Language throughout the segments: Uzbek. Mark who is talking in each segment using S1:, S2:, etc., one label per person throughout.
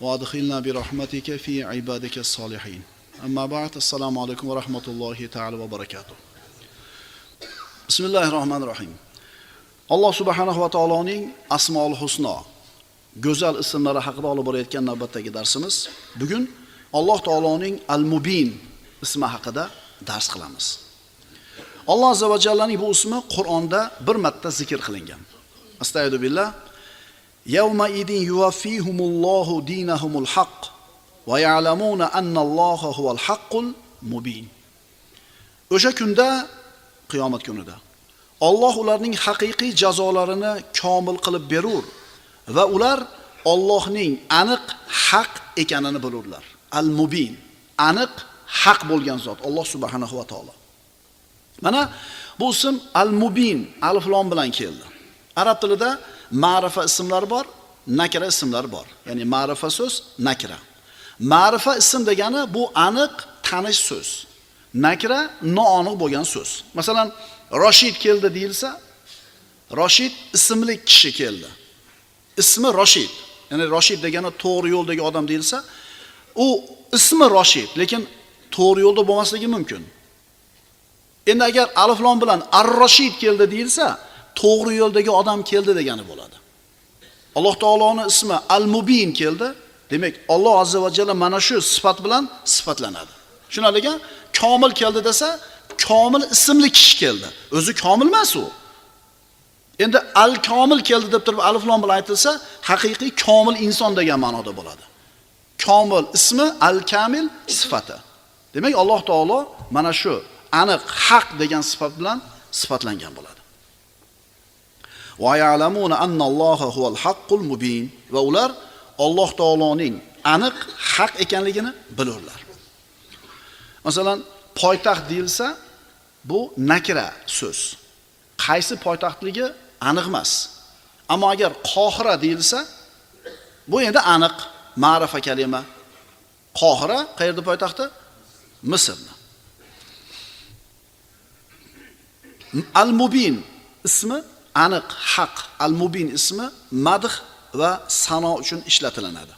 S1: وادخلنا برحمتك في عبادك الصالحين أما بعد السلام عليكم ورحمة الله تعالى وبركاته بسم الله الرحمن الرحيم alloh subhanahu va taoloning asmoul husno go'zal ismlari haqida olib borayotgan navbatdagi darsimiz bugun alloh taoloning al mubin ismi haqida dars qilamiz alloh azza va jallaning bu ismi qur'onda bir marta zikr qilingan astaydu billah yawma idin yuvaffihumullohu dinahumul haqq va ya'lamuna annalloha huval haqqul mubin o'sha kunda qiyomat kunida Alloh ularning haqiqiy jazolarini komil qilib berur va ular Allohning aniq haq ekanini bilurlar. Al-Mubin, aniq haq bo'lgan zot Alloh subhanahu va taolo. Mana bu ism Al-Mubin alif lom bilan keldi. Arab tilida ma'rifa ismlar bor, nakra ismlar bor. Ya'ni ma'rifa so'z nakra. Ma'rifa ism degani bu aniq, tanish so'z. Nakra noaniq bo'lgan so'z. Masalan, Rashid keldi deyilsa, Rashid ismli kishi keldi. Ismi Rashid. Ya'ni Rashid degani to'g'ri yo'ldagi odam deyilsa, u ismi Rashid, lekin to'g'ri yo'lda bo'lmasligi mumkin. Endi agar alif lom bilan Ar-Rashid keldi deyilsa, to'g'ri yo'ldagi odam keldi degani bo'ladi. Alloh taoloning ismi Al-Mubin keldi. Demak, Alloh azza va jalla mana shu sifat bilan sifatlanadi. Shunaliga komil keldi desa, komil ismli kishi keldi. O'zi komil emas u. Endi al-komil keldi deb turib aliflom bilan aytilsa, haqiqiy komil inson degan ma'noda bo'ladi. Komil ismi al-kamil sifati. Demak, Alloh taolo mana shu aniq haq degan sifat bilan sifatlangan bo'ladi. Va ya'lamuna annalloha huval haqqul mubin va ular Alloh taoloning aniq haq ekanligini bilurlar. Masalan, poytaxt deyilsa, bu nakra so'z. Qaysi poytaxtligi aniq emas. Ammo agar Qohira deyilsa, bu endi aniq ma'rifa kalima. Qohira qayerda poytaxti? Misrni. Al-Mubin ismi aniq, haq. Al-Mubin ismi madh va sano uchun ishlatilinadi.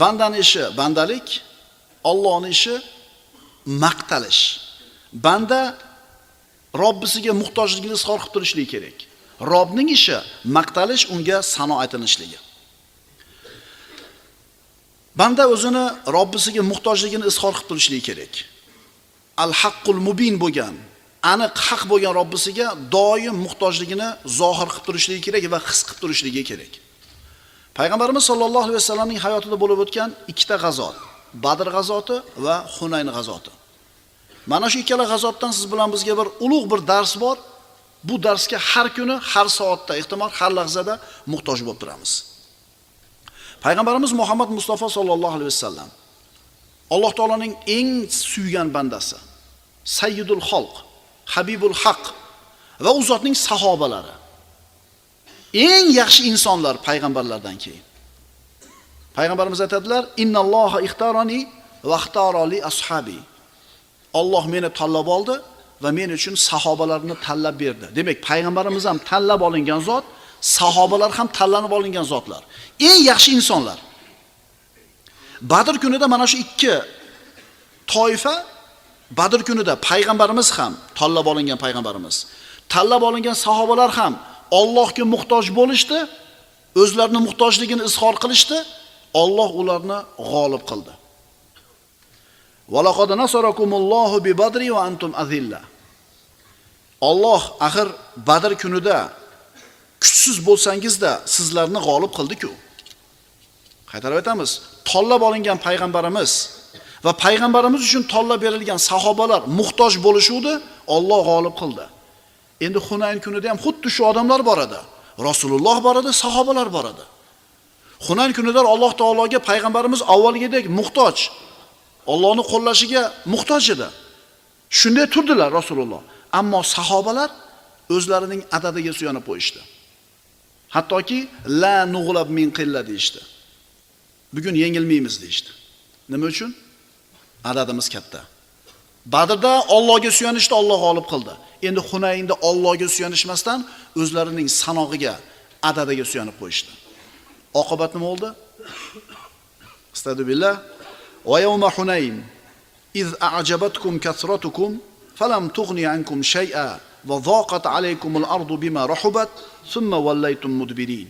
S1: Bandaning ishi bandalik, Allohning ishi maqtalish. Banda Robbisiga muhtojligini izhor qilib turishligi kerak. Robning ishi maqtalish, unga sano aytilishligi. Banda o'zini Robbisiga muhtojligini izhor qilib turishligi kerak. Al-haqqul mubin bo'lgan, aniq haq bo'lgan Robbisiga doim muhtojligini zohir qilib turishligi kerak va his qilib turishligi kerak. Payg'ambarimiz sollallohu alayhi vasallamning hayotida bo'lib o'tgan ikkita g'azot, Badr g'azoti va Hunayn g'azoti. Mana shu ikkala g'azotdan siz bilan bizga bir ulug' bir dars bor. Bu darsga har kuni, har soatda, ehtimol har lahzada muhtoj bo'lib turamiz. Payg'ambarimiz Muhammad Mustafa sollallohu alayhi vasallam Alloh taolaning eng suygan bandasi, Sayyidul xalq, Habibul haq va u zotning sahobalari. Eng yaxshi insonlar payg'ambarlardan keyin. Payg'ambarimiz aytadilar: "Innalloha ixtarani va ixtarali ashabi." Alloh meni tanlab oldi va men uchun sahobalarini tanlab berdi. Demak, payg'ambarimiz ham tanlab olingan zot, sahobalar ham tanlanib olingan zotlar. Eng yaxshi insonlar. Badr kunida mana shu ikki toifa Badr kunida payg'ambarimiz ham tanlab olingan payg'ambarimiz, tanlab olingan sahobalar ham Allohga muhtoj bo'lishdi, o'zlarining muhtojligini izhor qilishdi, Alloh ularni g'olib qildi. Valaqad nasarakumullohu bi badri va antum azilla. Alloh axir Badr kunida kuchsiz bo'lsangizda sizlarni g'olib qildi-ku. Qaytarib aytamiz, tanlab olingan payg'ambarimiz va payg'ambarimiz uchun tanlab berilgan sahobalar muhtoj bo'lishuvdi, Alloh g'olib qildi. Endi Hunayn kunida ham xuddi shu odamlar bor edi. Rasululloh bor edi, sahobalar bor edi. hunayn kunida Alloh taologa payg'ambarimiz avvalgidek muhtoj. Allohni qo'llashiga muhtoj edi. Shunday turdilar Rasululloh. Ammo sahobalar o'zlarining adadiga suyanib qo'yishdi. Hattoki la nug'lab min qilla deyishdi. Bugun yengilmaymiz deyishdi. Nima uchun? Adadimiz katta. Badrda Allohga suyanishni Alloh g'olib qildi. Endi Hunaynda Allohga suyanishmasdan o'zlarining sanog'iga, adadiga suyanib qo'yishdi. Oqibat nima bo'ldi? Astagfirullah. Va yawma Hunayn iz a'jabatkum kasratukum falam tughni ankum shay'a va dhaqat alaykumul ardu bima rahubat thumma wallaytum mudbirin.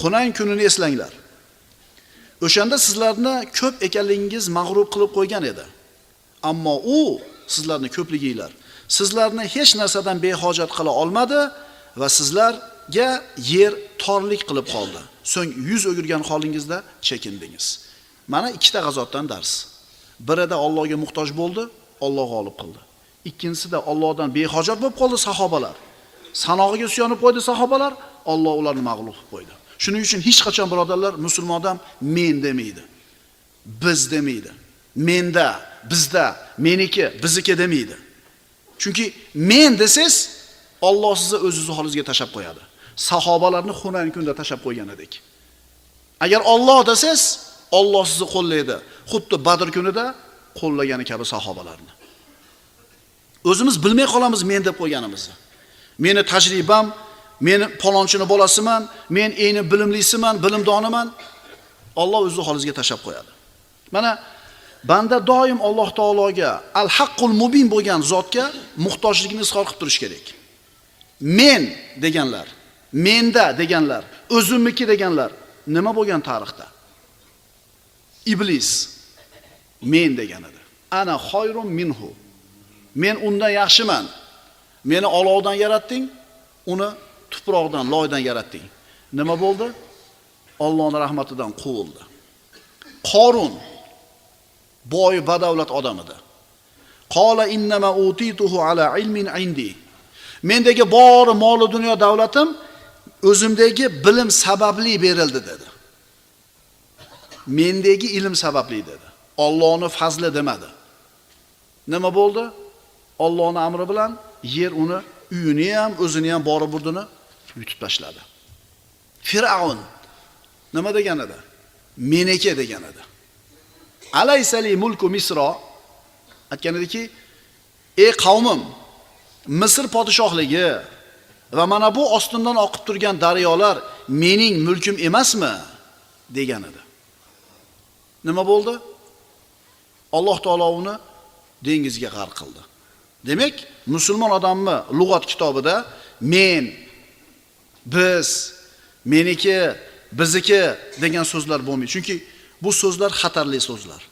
S1: Hunayn kunini eslanglar. O'shanda sizlarni ko'p ekanligingiz mag'rur qilib qo'ygan edi. Ammo u sizlarni ko'pliginglar sizlarni hech narsadan behojat qila olmadi va sizlarga yer torlik qilib qoldi. So'ng yuz o'girgan holingizda chekindingiz. Mana ikkita g'azotdan dars. Birida Allohga muhtoj bo'ldi, Alloh g'olib qildi. Ikkinchisida Allohdan behojat bo'lib qoldi sahobalar. Sanog'iga suyanib qo'ydi sahobalar, Alloh ularni mag'lub qilib qo'ydi. Shuning uchun hech qachon birodarlar musulmon odam men demaydi. Biz demaydi. Menda, bizda, meniki, bizniki demaydi. Chunki men desangiz, Alloh sizni o'zingizni holingizga tashab qo'yadi. Sahobalarni Hunayn kunda tashab qo'ygan edik. Agar Alloh desangiz, Alloh sizni qo'llaydi. Xuddi Badr kunida qo'llagani kabi sahobalarni. O'zimiz bilmay qolamiz men deb qo'yganimizni. Meni tajribam, men palonchini bolasiman, men eni bilimlisiman, bilimdoniman. Alloh o'zi holingizga tashab qo'yadi. Mana banda doim Alloh taologa al-haqqul mubin bo'lgan zotga muhtojligini izhor qilib turish kerak. Men deganlar, menda deganlar, o'zimniki deganlar nima bo'lgan tarixda? Iblis men degan edi. Ana xoyrun minhu. Men undan yaxshiman. Meni olovdan yaratding, uni tuproqdan, loydan yaratding. Nima bo'ldi? Allohning rahmatidan quvildi. Qorun boy badavlat odam edi. Qola innama utituhu ala ilmin indi. Mendagi bor mol dunyo davlatim o'zimdagi bilim sababli berildi dedi. Mendagi ilm sababli dedi. Allohning fazli demadi. Nima bo'ldi? Allohning amri bilan yer uni uyini ham, o'zini ham borib burdini yutib tashladi. Fir'aun nima degan edi? Meniki degan edi. Alaysali mulku Misro aytgan ediki, "Ey qavmim, Misr podshohligi va mana bu ostindan oqib turgan daryolar mening mulkim emasmi?" degan edi. Nima bo'ldi? Alloh taolo uni dengizga g'arq qildi. Demak, musulmon odamni lug'at kitobida men, biz, meniki, bizniki degan so'zlar bo'lmaydi. Chunki bu so'zlar xatarli so'zlar.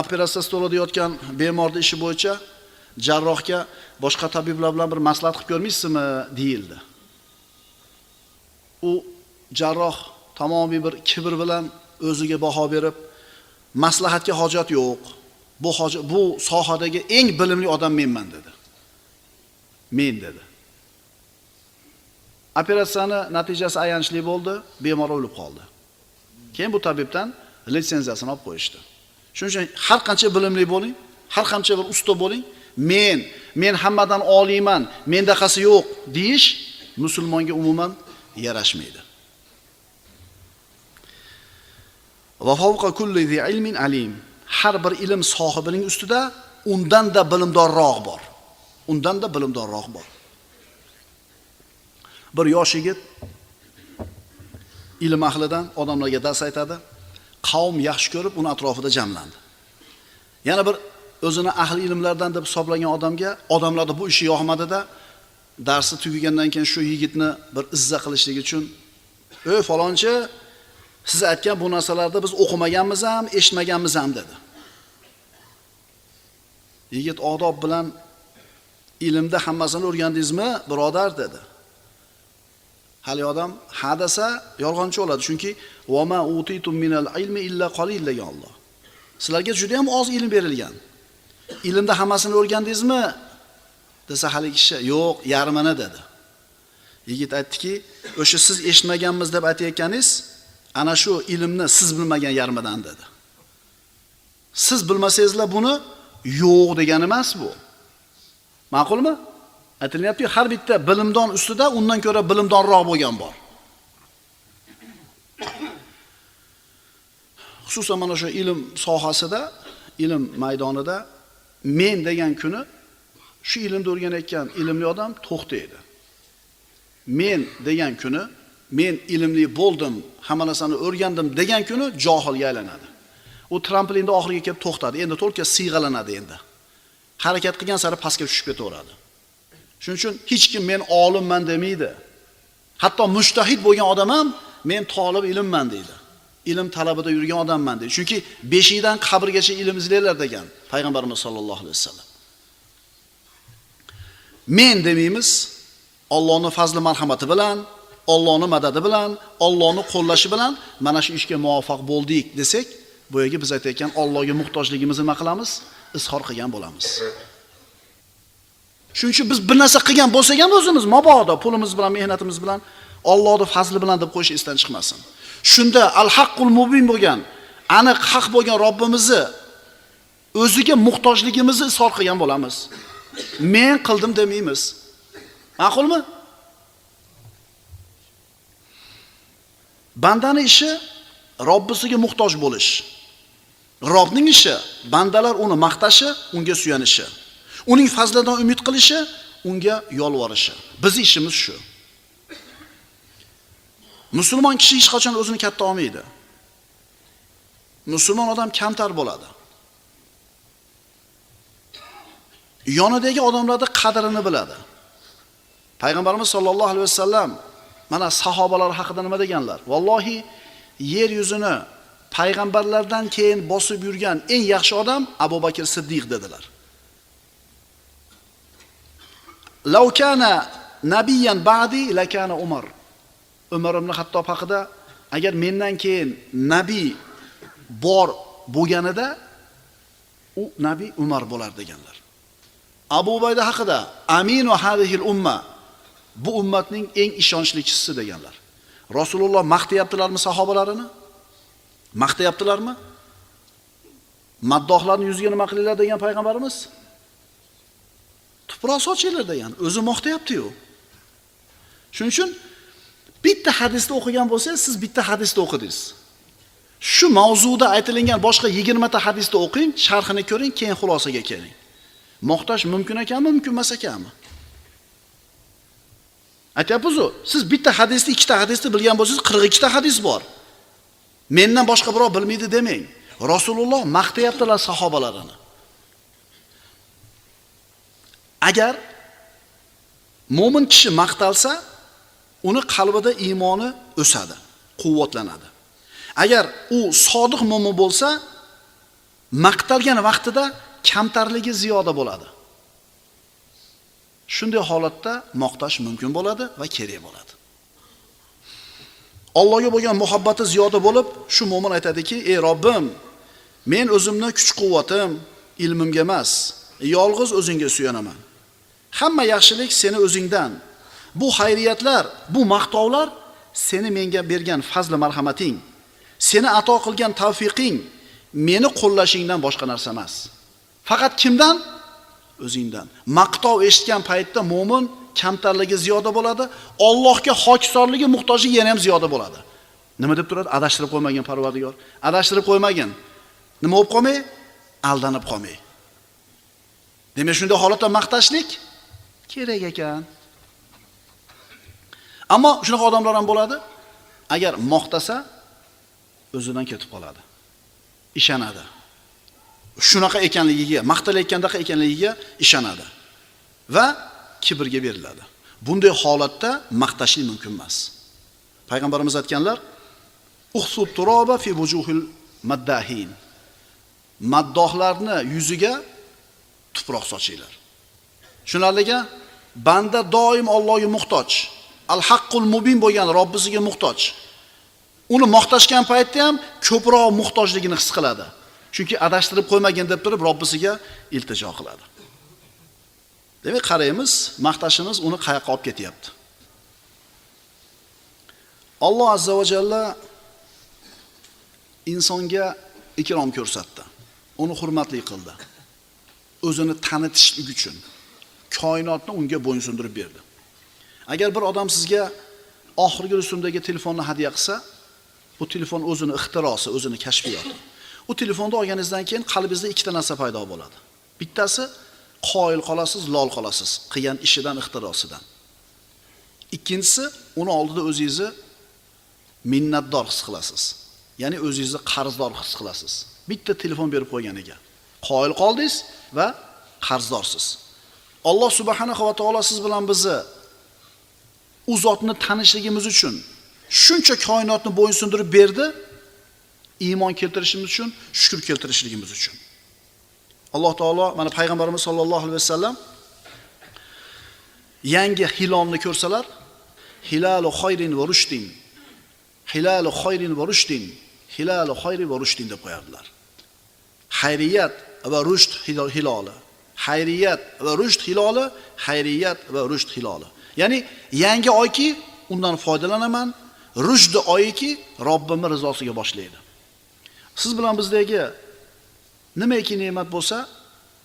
S1: Operatsiya stolida yotgan bemorning ishi bo'yicha jarrohga boshqa tabiblar bilan bir maslahat qilib ko'rmaysizmi deyildi. U jarroh tamomiy bir kibr bilan o'ziga baho berib, maslahatga hojat yo'q. Bu hojat bu sohadagi eng bilimli odam menman dedi. Men dedi. Operatsiyani natijasi ayanchli bo'ldi, bemor o'lib qoldi. Keyin bu tabibdan litsenziyasini olib qo'yishdi. Shuning uchun har qancha bilimli bo'ling, har qancha bir usta bo'ling, men, men hammadan oliyman, mendaqasi yo'q deyish musulmonga umuman yarashmaydi. Va fawqa kulli zi ilmin alim. Har bir ilm sohibining ustida undan da bilimdorroq bor. Undan da bilimdorroq bor. Bir yosh yigit ilm ahlidan odamlarga dars aytadi. Qavm yaxshi ko'rib uni atrofida jamlandi. Yana bir o'zini ahli ilmlardan deb hisoblagan odamga odamlarda bu ishi yoqmadida darsi tugagandan keyin shu yigitni bir izza qilishlik uchun "Ey falonchi, siz aytgan bu narsalarda biz o'qimaganmiz ham, eshitmaganmiz ham" dedi. Yigit odob bilan ilmda hammasini o'rgandingizmi, birodar dedi. Hali odam ha desa yolg'onchi bo'ladi, chunki vama utitum minal ilmi illa qalil degan Alloh. Sizlarga juda ham oz ilm berilgan. Ilmda hammasini o'rgandingizmi? desa hali kishi yo'q, yarmini dedi. yigit aytdiki o'sha siz eshitmaganmiz deb aytayotganingiz ana shu ilmni siz bilmagan yarmidan dedi siz bilmasangizlar buni yo'q degani emas bu ma'qulmi aytilyapti har bitta bilimdon ustida undan ko'ra bilimdonroq bo'lgan bor. Xususan mana shu ilm sohasida ilm maydonida men degan kuni shu ilmni o'rganayotgan ilmli odam to'xtaydi men degan kuni men ilmli bo'ldim hamma narsani o'rgandim degan kuni johilga aylanadi. U tramplinda oxiriga kelib to'xtadi endi to'lka siyg'alanadi endi. Harakat qilgan sari pastga tushib ketaveradi. Shuning uchun hech kim men olimman demaydi. Hatto mushtahid bo'lgan odam ham men tolib ilmman deydi. Ilm talabida yurgan odamman deydi. Chunki beshikdan qabrgacha ilm izlanglar degan payg'ambarimiz sollallohu alayhi vasallam. Men demaymiz Allohning fazli marhamati bilan Allohning madadi bilan Allohning qo'llashi bilan mana shu ishga muvaffaq bo'ldik desak bu yerga biz aytayotgan Allohga muhtojligimizni nima qilamiz? Izhor qilgan bo'lamiz. Shuning uchun biz bir narsa qilgan bo'lsak ham o'zimiz mabodo pulimiz bilan mehnatimiz bilan Allohning fazli bilan deb qo'yish esdan chiqmasin. Shunda al haqqul mubin bo'lgan aniq haq bo'lgan Robbimizni o'ziga muhtojligimizni izhor qilgan bo'lamiz. Men qildim demaymiz. Ma'qulmi? Bandani ishi robbisiga muhtoj bo'lish. Robning ishi bandalar uni maqtashi unga suyanishi. Uning fazlidan umid qilishi unga yolvorishi. Bizni ishimiz shu. Musulmon kishi hech qachon o'zini katta olmaydi. Musulmon odam kamtar bo'ladi. Yonidagi odamlarni qadrini biladi. Payg'ambarimiz sollallohu alayhi vasallam mana sahobalar haqida nima deganlar? Vallohi yer yuzini payg'ambarlardan keyin bosib yurgan eng yaxshi odam abu bakr siddiq dedilar. Laukana nabiyan ba'di lakana umar. Umar ibn Xattob haqida agar mendan keyin nabiy bor bo'lganida u nabiy umar bo'lar deganlar. Abu ubayda haqida aminu hadihil umma. Bu ummatning eng ishonchlichisi deganlar. Rasululloh maqtayaptilarmi sahobalarini maqtayaptilarmi maddohlarni yuziga nima qilinglar degan payg'ambarimiz? Tuproq ochinglar degan o'zi maqtayapti-yu shuning uchun bitta hadisni o'qigan bo'lsangiz siz bitta hadisni o'qidingiz. Shu mavzuda aytilingan boshqa 20 ta hadisni o'qing sharhini ko'ring keyin xulosaga keling. Maqtash mumkin ekanmi mumkin emas ekanmi aytyapmizu siz bitta hadisni ikkita hadisni bilgan bo'lsangiz 42 ta hadis bor. Mendan boshqa birov bilmaydi demang. Rasululloh maqtayaptilar sahobalarini agar mo'min kishi maqtalsa uni qalbida iymoni o'sadi quvvatlanadi. Agar u sodiq mo'min bo'lsa maqtalgan vaqtida kamtarligi ziyoda bo'ladi. Shunday holatda maqtash mumkin bo'ladi va kerak bo'ladi. Allohga bo'lgan muhabbati ziyoda bo'lib shu mo'min aytadiki ey robbim men o'zimni kuch quvvatim ilmimga emas yolg'iz o'zingga suyanaman hamma yaxshilik seni o'zingdan. Bu xayriyatlar bu maqtovlar seni menga bergan fazli marhamating seni ato qilgan tavfiqing meni qo'llashingdan boshqa narsa emas. Faqat kimdan? O'zingdan. Maqtov eshitgan paytda mo'min kamtarligi ziyoda bo'ladi Allohga hokisorligi muhtojligi yana ham ziyoda bo'ladi. Nima deb turadi? Adashtirib qo'ymagin parvardigor. Adashtirib qo'ymagin. Nima bo'lib qolmay? Aldanib qolmay. Demak shunday holatda maqtashlik kerak ekan. Ammo shunaqa odamlar ham bo'ladi agar maqtasa o'zidan ketib qoladi ishonadi. Shunaqa ekanligiga maqtalayotgandaqa ekanligiga ishonadi va kibrga beriladi. Bunday holatda maqtashlik mumkin emas. Payg'ambarimiz aytganlar uhsub turoba fi wujuhil maddahin. Maddohlarni yuziga tuproq sochinglar tushunarlika banda doim Allohga muhtoj. Al haqqul mubin bo'lgan robbisiga muhtoj. Uni maqtashgan paytda ham ko'proq muhtojligini his qiladi. Chunki adashtirib qo'ymagin deb turib robbisiga iltijo qiladi. Demak qaraymiz maqtashimiz uni qayoqqa olib ketyapti? Alloh azza va jalla insonga ikrom ko'rsatdi. Uni hurmatli qildi. O'zini tanitishlik uchun. Koinotni unga bo'ysundirib berdi. Agar bir odam sizga oxirgi rusumdagi telefonni hadya qilsa, bu telefon o'zini ixtirosi, o'zini kashfiyoti. U telefonni olganingizdan keyin qalbingizda ikkita narsa paydo bo'ladi. Bittasi qoyil qolasiz, lol qolasiz, qilgan ishidan, ixtirosidan. Ikkinchisi, uni oldida o'zingizni minnatdor his qilasiz. Ya'ni o'zingizni qarzdor his qilasiz. Bitta telefon berib qo'yganiga qoyil qoldingiz va qarzdorsiz. Alloh subhanahu va taolo siz bilan bizni u zotni tanishligimiz uchun shuncha koinotni bo'ysundirib berdi, iymon keltirishimiz uchun, shukr keltirishligimiz uchun. Alloh taolo mana payg'ambarimiz sollallohu alayhi vasallam yangi hilolni ko'rsalar, hilalu khayrin va rushdin. Hilalu khayrin va rushdin. Hilalu khayri va rushdin deb qo'yardilar. Xayriyat va rushd hiloli. Hayriyat va rushd hiloli, hayriyat va rushd hiloli. Ya'ni yangi oyki undan foydalanaman, rushdi oyiki robbimni rizosiga boshlaydi. Siz bilan bizdagi nimaiki ne'mat bo'lsa,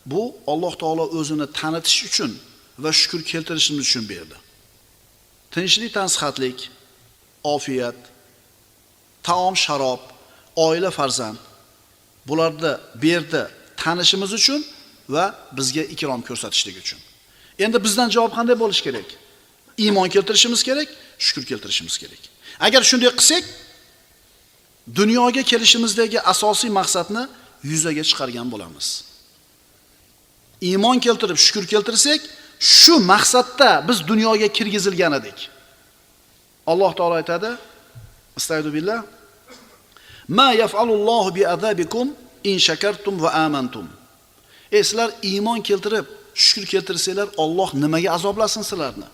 S1: bu Alloh taolo o'zini tanitish uchun va shukr keltirishimiz uchun berdi. Tinchlik, tansihatlik, ofiyat, taom, sharob, oila, farzand bularni berdi tanishimiz uchun va bizga ikrom ko'rsatishlik uchun. Endi bizdan javob qanday bo'lishi kerak? Iymon keltirishimiz kerak, shukr keltirishimiz kerak. Agar shunday qilsak, dunyoga kelishimizdagi asosiy maqsadni yuzaga chiqargan bo'lamiz. Iymon keltirib shukr keltirsak, shu maqsadda biz dunyoga kirgizilgan edik. Alloh taolo aytadi: Astagfirullah. Ma yaf'alullohu bi azabikum in shakartum va amantum. Ey sizlar iymon keltirib, shukr keltirsanglar, Alloh nimaga azoblasin sizlarni?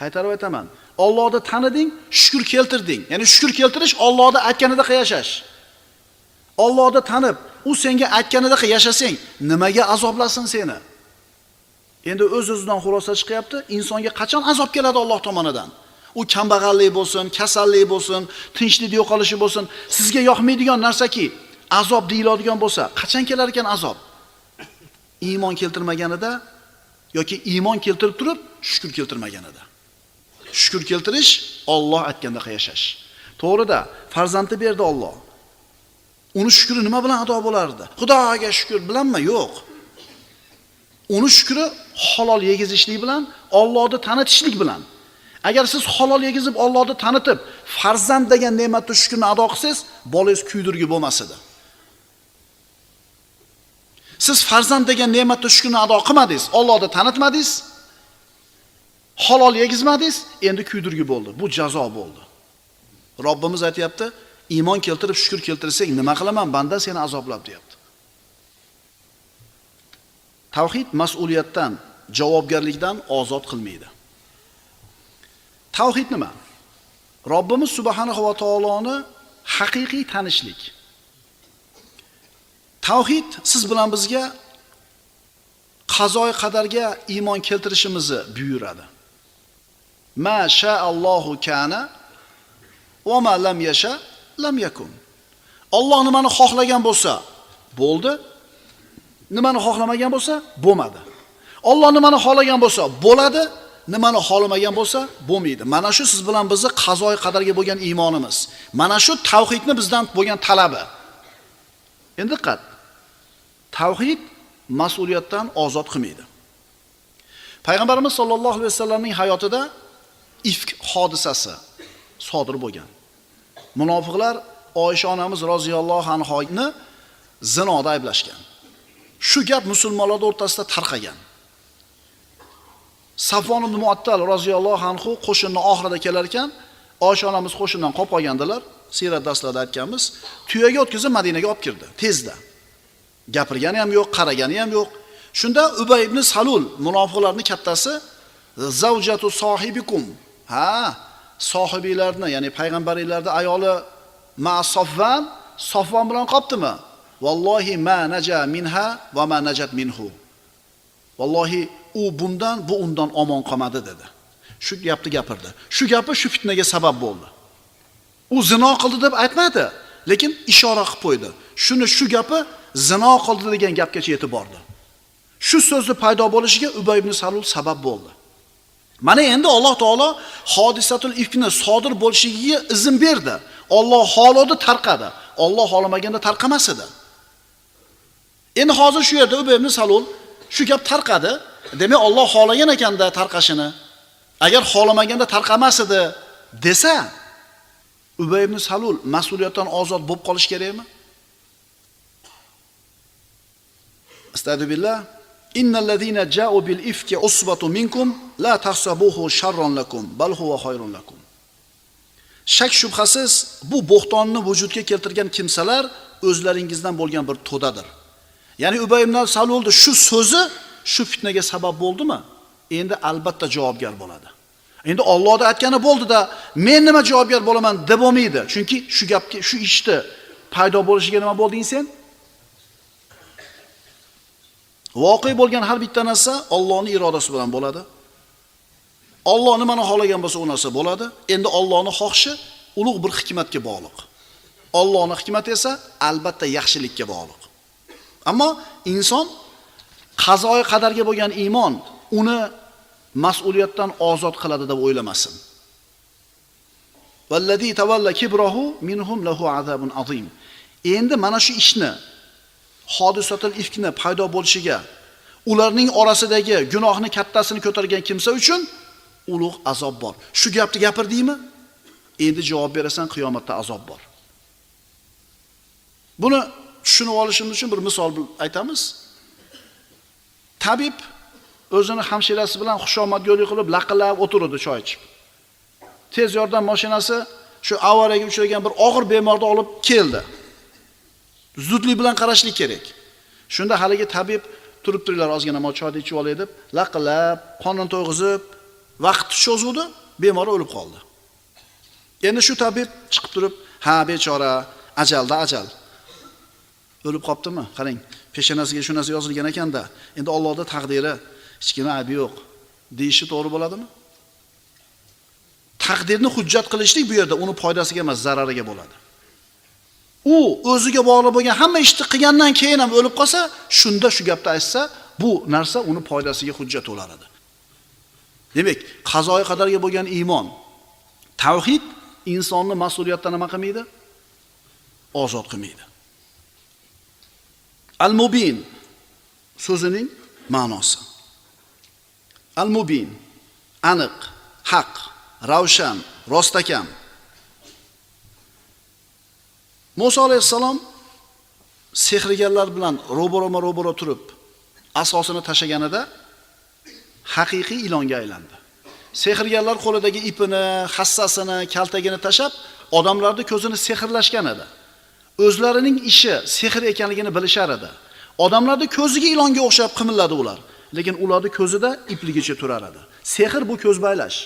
S1: Qaytarib aytaman. Allohni taniding, shukr keltirding. Ya'ni shukr keltirish Allohni aytganida yashash. Allohni tanib, u senga aytganida yashasang, nimaga azoblasin seni? Endi o'z-o'zidan xulosa chiqyapti, insonga qachon azob keladi Alloh tomonidan? U kambag'allik bo'lsin, kasallik bo'lsin, tinchlik yo'qolishi bo'lsin, sizga yoqmaydigan narsaki, azob deyiladigan bo'lsa, qachon kelar ekan azob? Iymon keltirmaganida yoki iymon keltirib turib, shukr keltirmaganida. Shukr keltirish Alloh aytganda yashash. To'g'rida, farzandni berdi Alloh. Uni shukri nima bilan ado bo'lardi? Xudoga shukr bilanmi? Yo'q. Uni shukri halol yegizishlik bilan, Allohni tanitishlik bilan. Agar siz halol yegizib Allohni tanitib, farzand degan ne'matni shukrni ado qilsangiz, bolangiz kuydirgi bo'lmas edi. Siz farzand degan ne'matni shukrni ado qilmadingiz, Allohni tanitmadingiz, halol yegizmadingiz, endi kuydirgi bo'ldi. Bu jazo bo'ldi. Robbimiz aytayapti, iymon keltirib shukr keltirsang nima qilaman banda seni azoblab deyapti. Tavhid mas'uliyatdan, javobgarlikdan ozod qilmaydi. Tavhid nima? Robbimiz subhanahu va taoloni haqiqiy tanishlik. Tavhid siz bilan bizga qazoy qadarga iymon keltirishimizni buyuradi. Ma sha'allohu kana va ma lam yasha lam yakun. Alloh nimani xohlagan bo'lsa, bo'ldi. Nimani xohlamagan bo'lsa, bo'lmadi. Alloh nimani xohlagan bo'lsa, bo'ladi. nimani xohlamagan bo'lsa bo'lmaydi. Mana shu siz bilan bizni qazoy qadarga bo'lgan iymonimiz. Mana shu tavhidni bizdan bo'lgan talabi. Endi diqqat. Tavhid mas'uliyatdan ozod qilmaydi. Payg'ambarimiz sollallohu alayhi vasallamning hayotida ifk hodisasi sodir bo'lgan. Munofiqlar Oysha onamiz roziyallohu anhoni zinoda ayblashgan. Shu gap musulmonlar o'rtasida tarqagan. Safon ibn Muattal roziyallohu anhu qo'shinni oxirida kelar ekan, Oysha onamiz qo'shindan qolib qolgandilar. siyrat darslarida aytganmiz, tuyaga o'tkazib Madinaga olib kirdi, tezda. Gapirgani ham yo'q, qaragani ham yo'q. Shunda Ubay ibn Salul, munofiqlarning kattasi, "Zawjatu sohibikum." Ha, sohibilarni, ya'ni payg'ambaringlarni ayoli Ma sofvan sofvon bilan qolibdimi Vallohi ma naja minha va ma najat minhu. Vallohi u bundan, bu undan omon qolmadi dedi. Shu gapni gapirdi. Shu gapi shu fitnaga sabab bo'ldi. U zino qildi deb aytmadi, lekin ishora qilib qo'ydi. Shuni shu gapi zino qildi degan gapgacha yetib bordi. Shu so'zni paydo bo'lishiga Ubay ibn Salul sabab bo'ldi. Mana endi Alloh taolo hodisatul ifkni sodir bo'lishiga izn berdi. Alloh holodi tarqadi. Alloh xolamaganda tarqamas edi. Endi hozir shu yerda Ubay ibn Salul shu gap tarqadi. Demak, Alloh xolagan ekanda tarqashini. Agar xolamaganda tarqamas edi desa, Ubay ibn Salul mas'uliyatdan ozod bo'lib qolish kerakmi? Astagfirullah. Innal ladina ja'u bil ifki usbatu minkum la tahsabuhu sharran lakum bal huwa khayrun lakum. Shak shubhasiz bu bo'xtonni vujudga keltirgan kimsalar o'zlaringizdan bo'lgan bir to'dadir. Ya'ni Ubay ibn Salulning shu so'zi shu fitnaga sabab bo'ldimi? Endi albatta javobgar bo'ladi. Endi Allohda aytgani bo'ldi-da, men nima javobgar bo'laman deb bo'lmaydi. Chunki shu gapga, shu ishni paydo bo'lishiga nima bo'lding sen? Voqe bo'lgan har bitta narsa Allohning irodasi bilan bo'ladi. Alloh nimani xohlagan bo'lsa, u narsa bo'ladi. Endi Allohning xohishi ulug' bir hikmatga bog'liq. Allohning hikmati esa albatta yaxshilikka bog'liq. Ammo inson qazoy qadarga bo'lgan iymon uni mas'uliyatdan ozod qiladi deb o'ylamasin. Vallazi tawalla kibrahu minhum lahu azabun azim. Endi mana shu ishni hodisatul ifkni paydo bo'lishiga ularning orasidagi gunohni kattasini ko'targan kimsa uchun ulug' azob bor. Shu gapni gapirdingmi? Endi javob berasan, qiyomatda azob bor. Buni tushunib olishimiz uchun bir misol aytamiz. Tabib o'zini hamshirasi bilan xushomadgo'ylik qilib laqillab o'tirdi choy ichib. Tez yordam mashinasi shu avariyaga uchragan bir og'ir bemorni olib keldi. Zudlik bilan qarashlik kerak. Shunda haligi tabib turib turinglar ozgina mo choyni ichib olay deb laqillab, qonini to'yg'izib, vaqt cho'zuvdi, bemor o'lib qoldi. Endi shu tabib chiqib turib, ha bechora, ajalda ajal. O'lib qoptimi? Qarang, peshonasiga shu narsa yozilgan ekanda, endi ollohni taqdiri hech kimning aybi yo'q. deyishi to'g'ri bo'ladimi? Taqdirni hujjat qilishlik bu yerda uni foydasiga emas, zarariga bo'ladi. U o'ziga bog'liq bo'lgan hamma ishni qilgandan keyin ham o'lib qolsa, shunda shu gapni aytsa, bu narsa uni foydasiga hujjat bo'lar edi. Demak, qazoyi qadarga bo'lgan iymon, tavhid insonni mas'uliyatdan nima qilmaydi? Ozod qilmaydi. Al-mubin so'zining ma'nosi. Al-mubin aniq, haq, ravshan, rostakam. Musa alayhissalom sehrgarlar bilan ro'baroma ro'baro turib asosini tashaganida haqiqiy ilonga aylandi. Sehrgarlar qo'lidagi ipini, hassasini, kaltagini tashab, odamlarning ko'zini sehrlashgan edi. O'zlarining ishi sehr ekanligini bilishar edi. Odamlarning ko'ziga ilonga o'xshab qimilladi ular, lekin ularning ko'zida ipligicha turar edi. Sehr bu ko'z baylash.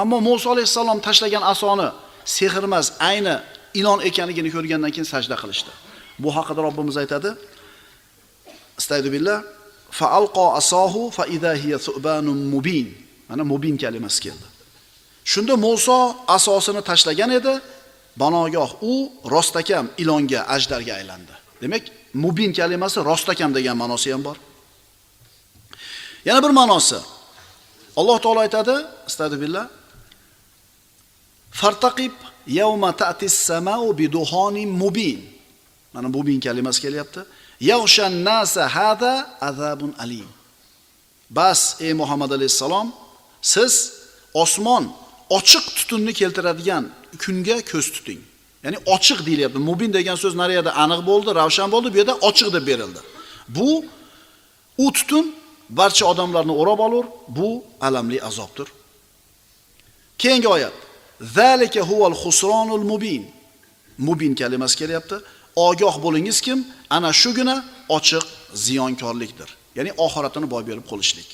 S1: Ammo Musa alayhissalom tashlagan asoni sehr emas, ayni ilon ekanligini ko'rgandan keyin sajda qilishdi. Bu haqida Robbimiz aytadi. istaydu billah fa alqa fa hiya thubanun mubin. Mana mubin kalimasi keldi. Shunda Musa asosini tashlagan edi, banogoh u rostakam ilonga, ajdarga aylandi. Demak, mubin kalimasi rostakam degan ma'nosi ham bor. Yana bir ma'nosi. Alloh taolo aytadi, istaydi Fartaqib yavma ta'tis samau biduhanin mubin. Mana mubin kalimasi kelyapti. Yawshan nasa hada azabun alim. Bas ey Muhammad alayhisalom, siz osmon ochiq tutunni keltiradigan kunga ko'z tuting. Ya'ni ochiq deyilyapti. Mubin degan so'z nariyada aniq bo'ldi, ravshan bo'ldi, bu yerda ochiq deb berildi. Bu u tutun barcha odamlarni o'rab olur, bu alamli azobdir. Keyingi oyat. Zalika huval khusronul mubin. Mubin kalimasi kelyapti. Ogoh bo'lingiz kim? Ana shugina ochiq ziyonkorlikdir. Ya'ni oxiratini boy berib qolishlik.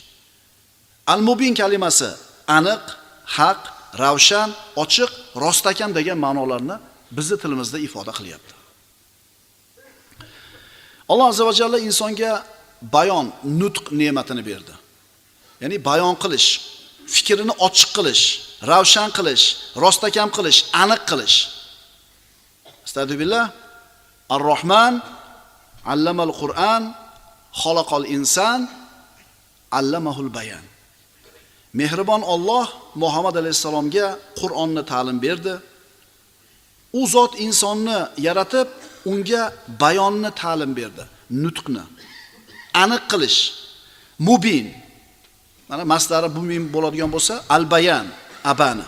S1: Al-mubin kalimasi aniq, haq, ravshan, ochiq, rostakam degan ma'nolarni bizni tilimizda ifoda qilyapti. Alloh azza va jalla insonga bayon, nutq ne'matini berdi. Ya'ni bayon qilish, fikrini ochiq qilish, ravshan qilish, rostakam qilish, aniq qilish. Astagfirullah. ar rohman allamal Qur'an, xoloqol inson, allamahul bayan. Mehribon Alloh Muhammad alayhisalomga Qur'onni ta'lim berdi. U zot insonni yaratib, unga bayonni ta'lim berdi, nutqni. Aniq qilish, mubin. Mana maslari mubin bo'ladigan bo'lsa, al-bayan, abana.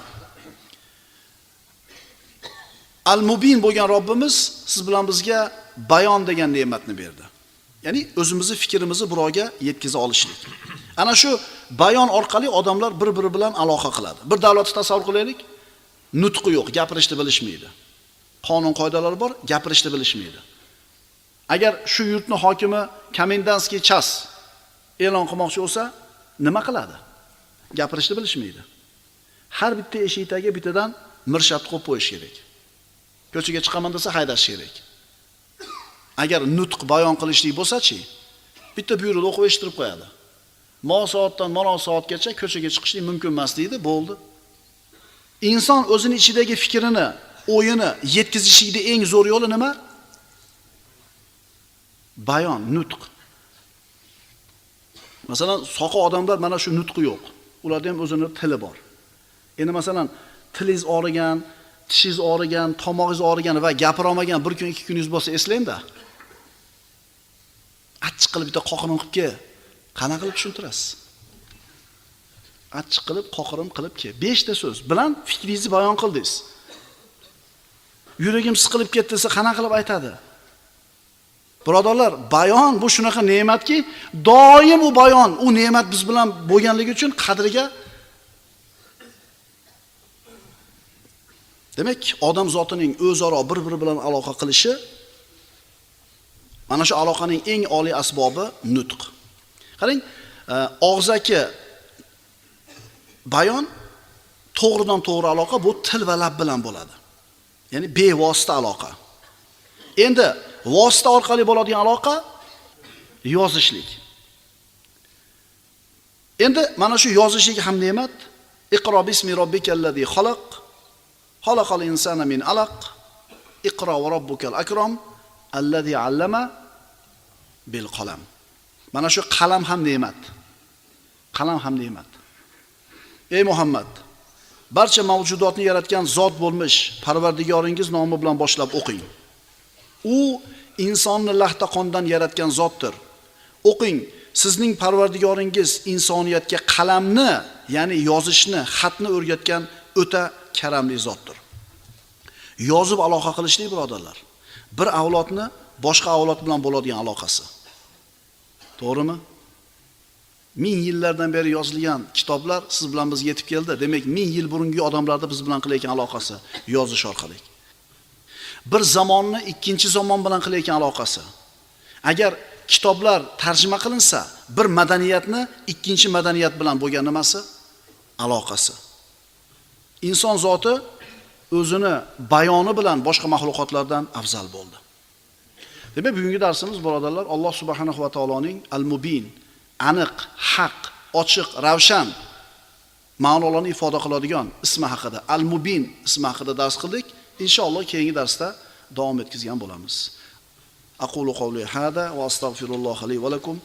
S1: Al-Mubin bo'lgan Robbimiz siz bilan bizga bayon degan ne'matni berdi. Ya'ni o'zimizni fikrimizni birovga yetkiza olishlik. Ana shu bayon orqali odamlar bir-biri bilan aloqa qiladi. Bir davlatni tasavvur qilaylik. Nutqi yo'q, gapirishni bilishmaydi. Qonun qoidalari bor, gapirishni bilishmaydi. Agar shu yurtni hokimi komendantskiy chas e'lon qilmoqchi bo'lsa, nima qiladi? Gapirishni bilishmaydi. Har bitta eshikdagi bittadan mirshat qo'yib qo'yish kerak. Ko'chaga chiqaman desa haydash kerak. Agar nutq bayon qilishlik bo'lsa-chi, bitta buyruqni o'qib eshittirib qo'yadi. Mo soatdan mana soatgacha ko'chaga chiqishlik mumkin emas deydi, bo'ldi. Inson o'zini ichidagi fikrini, o'yini yetkazishlikning eng zo'r yo'li nima? Bayon, nutq. Masalan, soqi odamlar mana shu nutqi yo'q. Ularda ham o'zini tili bor. Endi masalan, tilingiz og'rigan, tishingiz og'rigan, tomog'ingiz og'rigan va gapira olmagan bir kun, ikki kuningiz bo'lsa eslangda. Achchiq qilib bitta qoqirim qilib kel. Qana qilib tushuntirasiz? Achchiq qilib, qoqirim qilib kel. 5 ta so'z bilan fikringizni bayon qildingiz. Yuragim siqilib ketdi desa qana qilib aytadi? Birodarlar, bayon bu shunaqa ne'matki, doim u bayon, u ne'mat biz bilan bo'lganligi uchun qadriga Demak, odam zotining o'zaro bir-biri bilan aloqa qilishi mana shu aloqaning eng oliy asbobi nutq. Qarang, e, og'zaki bayon to'g'ridan to'g'ri aloqa bu til va lab bilan bo'ladi. Ya'ni bevosita aloqa. Endi vosita orqali bo'ladigan aloqa yozishlik. Endi mana shu yozishlik ham ne'mat. Iqro bismi robbikallazi xalaq xalaqal insana min alaq. Iqro va robbukal akram allazi allama bil qalam. Mana shu qalam ham ne'mat. Qalam ham ne'mat. Ey Muhammad, barcha mavjudotni yaratgan zot bo'lmish Parvardigoringiz nomi bilan boshlab o'qing. U insonni lahta qondan yaratgan zotdir. O'qing, sizning Parvardigoringiz insoniyatga qalamni, ya'ni yozishni, xatni o'rgatgan o'ta karamli zotdir. Yozib aloqa qilishlik birodarlar. Bir avlodni boshqa avlod bilan bo'ladigan aloqasi. To'g'rimi? Ming yillardan beri yozilgan kitoblar siz bilan bizga yetib keldi. Demak, ming yil burungi odamlarni biz bilan qilayotgan aloqasi yozish orqali. Bir zamonni ikkinchi zamon bilan qilayotgan aloqasi. Agar kitoblar tarjima qilinsa, bir madaniyatni ikkinchi madaniyat bilan bo'lgan nimasi? Aloqasi. Inson zoti o'zini bayoni bilan boshqa mahluqotlardan afzal bo'ldi. Demak, bugungi darsimiz birodarlar Alloh subhanahu va taoloning Al-Mubin, aniq, haq, ochiq, ravshan ma'nolarni ifoda qiladigan ismi haqida, Al-Mubin ismi haqida dars qildik. Inshaalloh keyingi darsda davom etkazgan bo'lamiz. Aqulu qawli hada va astagfirulloh li va lakum.